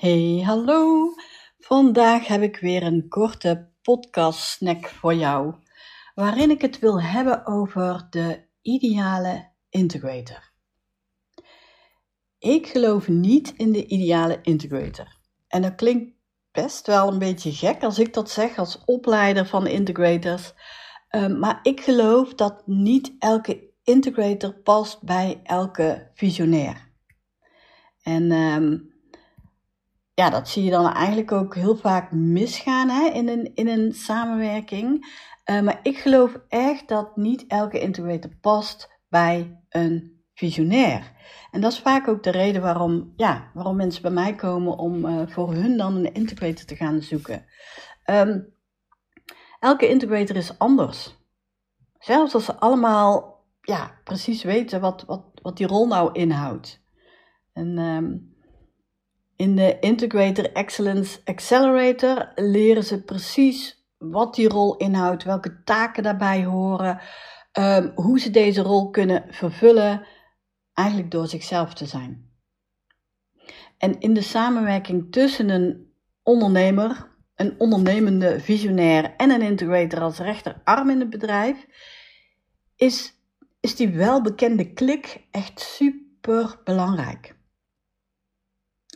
Hey, hallo. Vandaag heb ik weer een korte podcast snack voor jou, waarin ik het wil hebben over de ideale integrator. Ik geloof niet in de ideale integrator. En dat klinkt best wel een beetje gek als ik dat zeg als opleider van integrators. Ehm, maar ik geloof dat niet elke integrator past bij elke visionair. En ehm, ja, dat zie je dan eigenlijk ook heel vaak misgaan hè, in, een, in een samenwerking. Uh, maar ik geloof echt dat niet elke integrator past bij een visionair. En dat is vaak ook de reden waarom, ja, waarom mensen bij mij komen om uh, voor hun dan een integrator te gaan zoeken. Um, elke integrator is anders. Zelfs als ze allemaal ja, precies weten wat, wat, wat die rol nou inhoudt. En um, in de Integrator Excellence Accelerator leren ze precies wat die rol inhoudt, welke taken daarbij horen, um, hoe ze deze rol kunnen vervullen, eigenlijk door zichzelf te zijn. En in de samenwerking tussen een ondernemer, een ondernemende visionair en een integrator als rechterarm in het bedrijf, is, is die welbekende klik echt super belangrijk.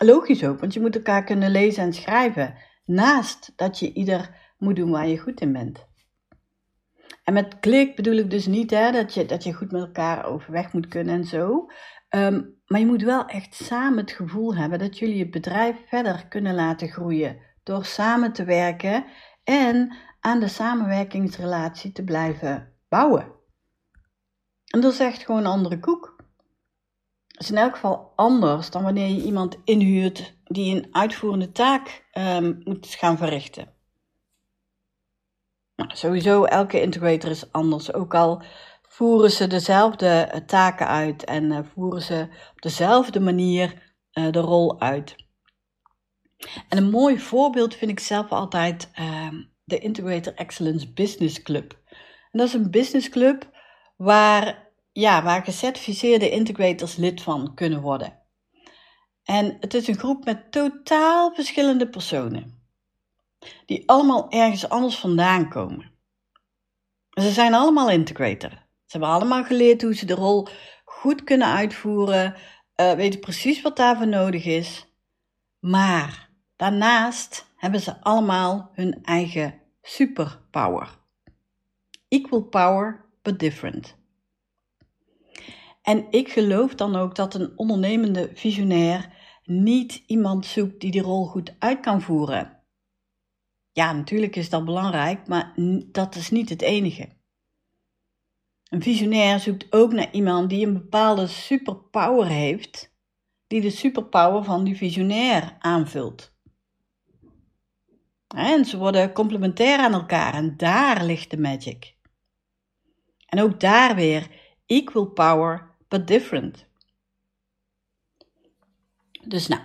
Logisch ook, want je moet elkaar kunnen lezen en schrijven. Naast dat je ieder moet doen waar je goed in bent. En met klik bedoel ik dus niet hè, dat, je, dat je goed met elkaar overweg moet kunnen en zo. Ehm, maar je moet wel echt samen het gevoel hebben dat jullie je bedrijf verder kunnen laten groeien. Door samen te werken en aan de samenwerkingsrelatie te blijven bouwen. En dat is echt gewoon een andere koek is in elk geval anders dan wanneer je iemand inhuurt die een uitvoerende taak um, moet gaan verrichten. Nou, sowieso, elke integrator is anders. Ook al voeren ze dezelfde eh, taken uit en uh, voeren ze op dezelfde manier uh, de rol uit. En een mooi voorbeeld vind ik zelf altijd uh, de Integrator Excellence Business Club. En dat is een business club waar ja, waar gecertificeerde integrators lid van kunnen worden. En het is een groep met totaal verschillende personen, die allemaal ergens anders vandaan komen. Ze zijn allemaal integrator. Ze hebben allemaal geleerd hoe ze de rol goed kunnen uitvoeren, uh, weten precies wat daarvoor nodig is. Maar daarnaast hebben ze allemaal hun eigen superpower. Equal power, but different. En ik geloof dan ook dat een ondernemende visionair niet iemand zoekt die die rol goed uit kan voeren. Ja, natuurlijk is dat belangrijk, maar dat is niet het enige. Een visionair zoekt ook naar iemand die een bepaalde superpower heeft, die de superpower van die visionair aanvult. En ze worden complementair aan elkaar en daar ligt de magic. En ook daar weer equal power different. Dus nou,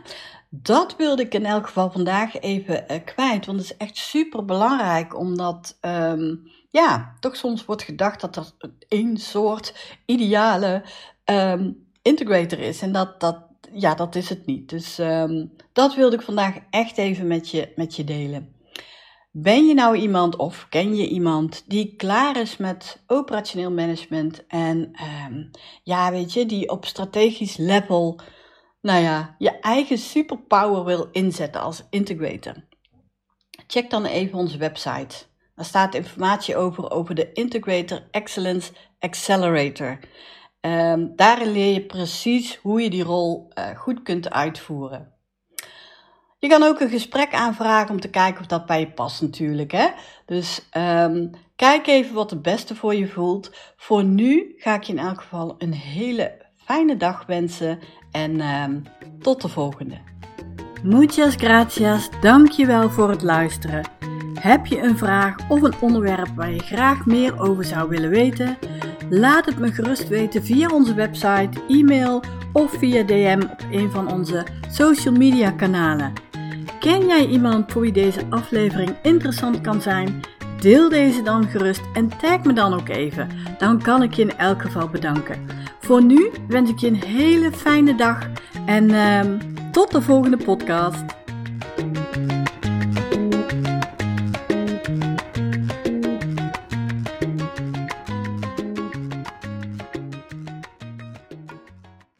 dat wilde ik in elk geval vandaag even uh, kwijt. Want het is echt super belangrijk, omdat um, ja, toch soms wordt gedacht dat er één soort ideale um, integrator is. En dat, dat, ja, dat is het niet. Dus um, dat wilde ik vandaag echt even met je, met je delen. Ben je nou iemand of ken je iemand die klaar is met operationeel management en um, ja, weet je, die op strategisch level, nou ja, je eigen superpower wil inzetten als integrator? Check dan even onze website. Daar staat informatie over over de Integrator Excellence Accelerator. Um, daarin leer je precies hoe je die rol uh, goed kunt uitvoeren. Je kan ook een gesprek aanvragen om te kijken of dat bij je past natuurlijk. Hè? Dus um, kijk even wat het beste voor je voelt. Voor nu ga ik je in elk geval een hele fijne dag wensen en ehm, tot de volgende. Muchas gracias, dankjewel voor het luisteren. Heb je een vraag of een onderwerp waar je graag meer over zou willen weten? Laat het me gerust weten via onze website, e-mail of via DM op een van onze social media kanalen. Ken jij iemand voor wie deze aflevering interessant kan zijn? Deel deze dan gerust en tag me dan ook even. Dan kan ik je in elk geval bedanken. Voor nu wens ik je een hele fijne dag en uh, tot de volgende podcast.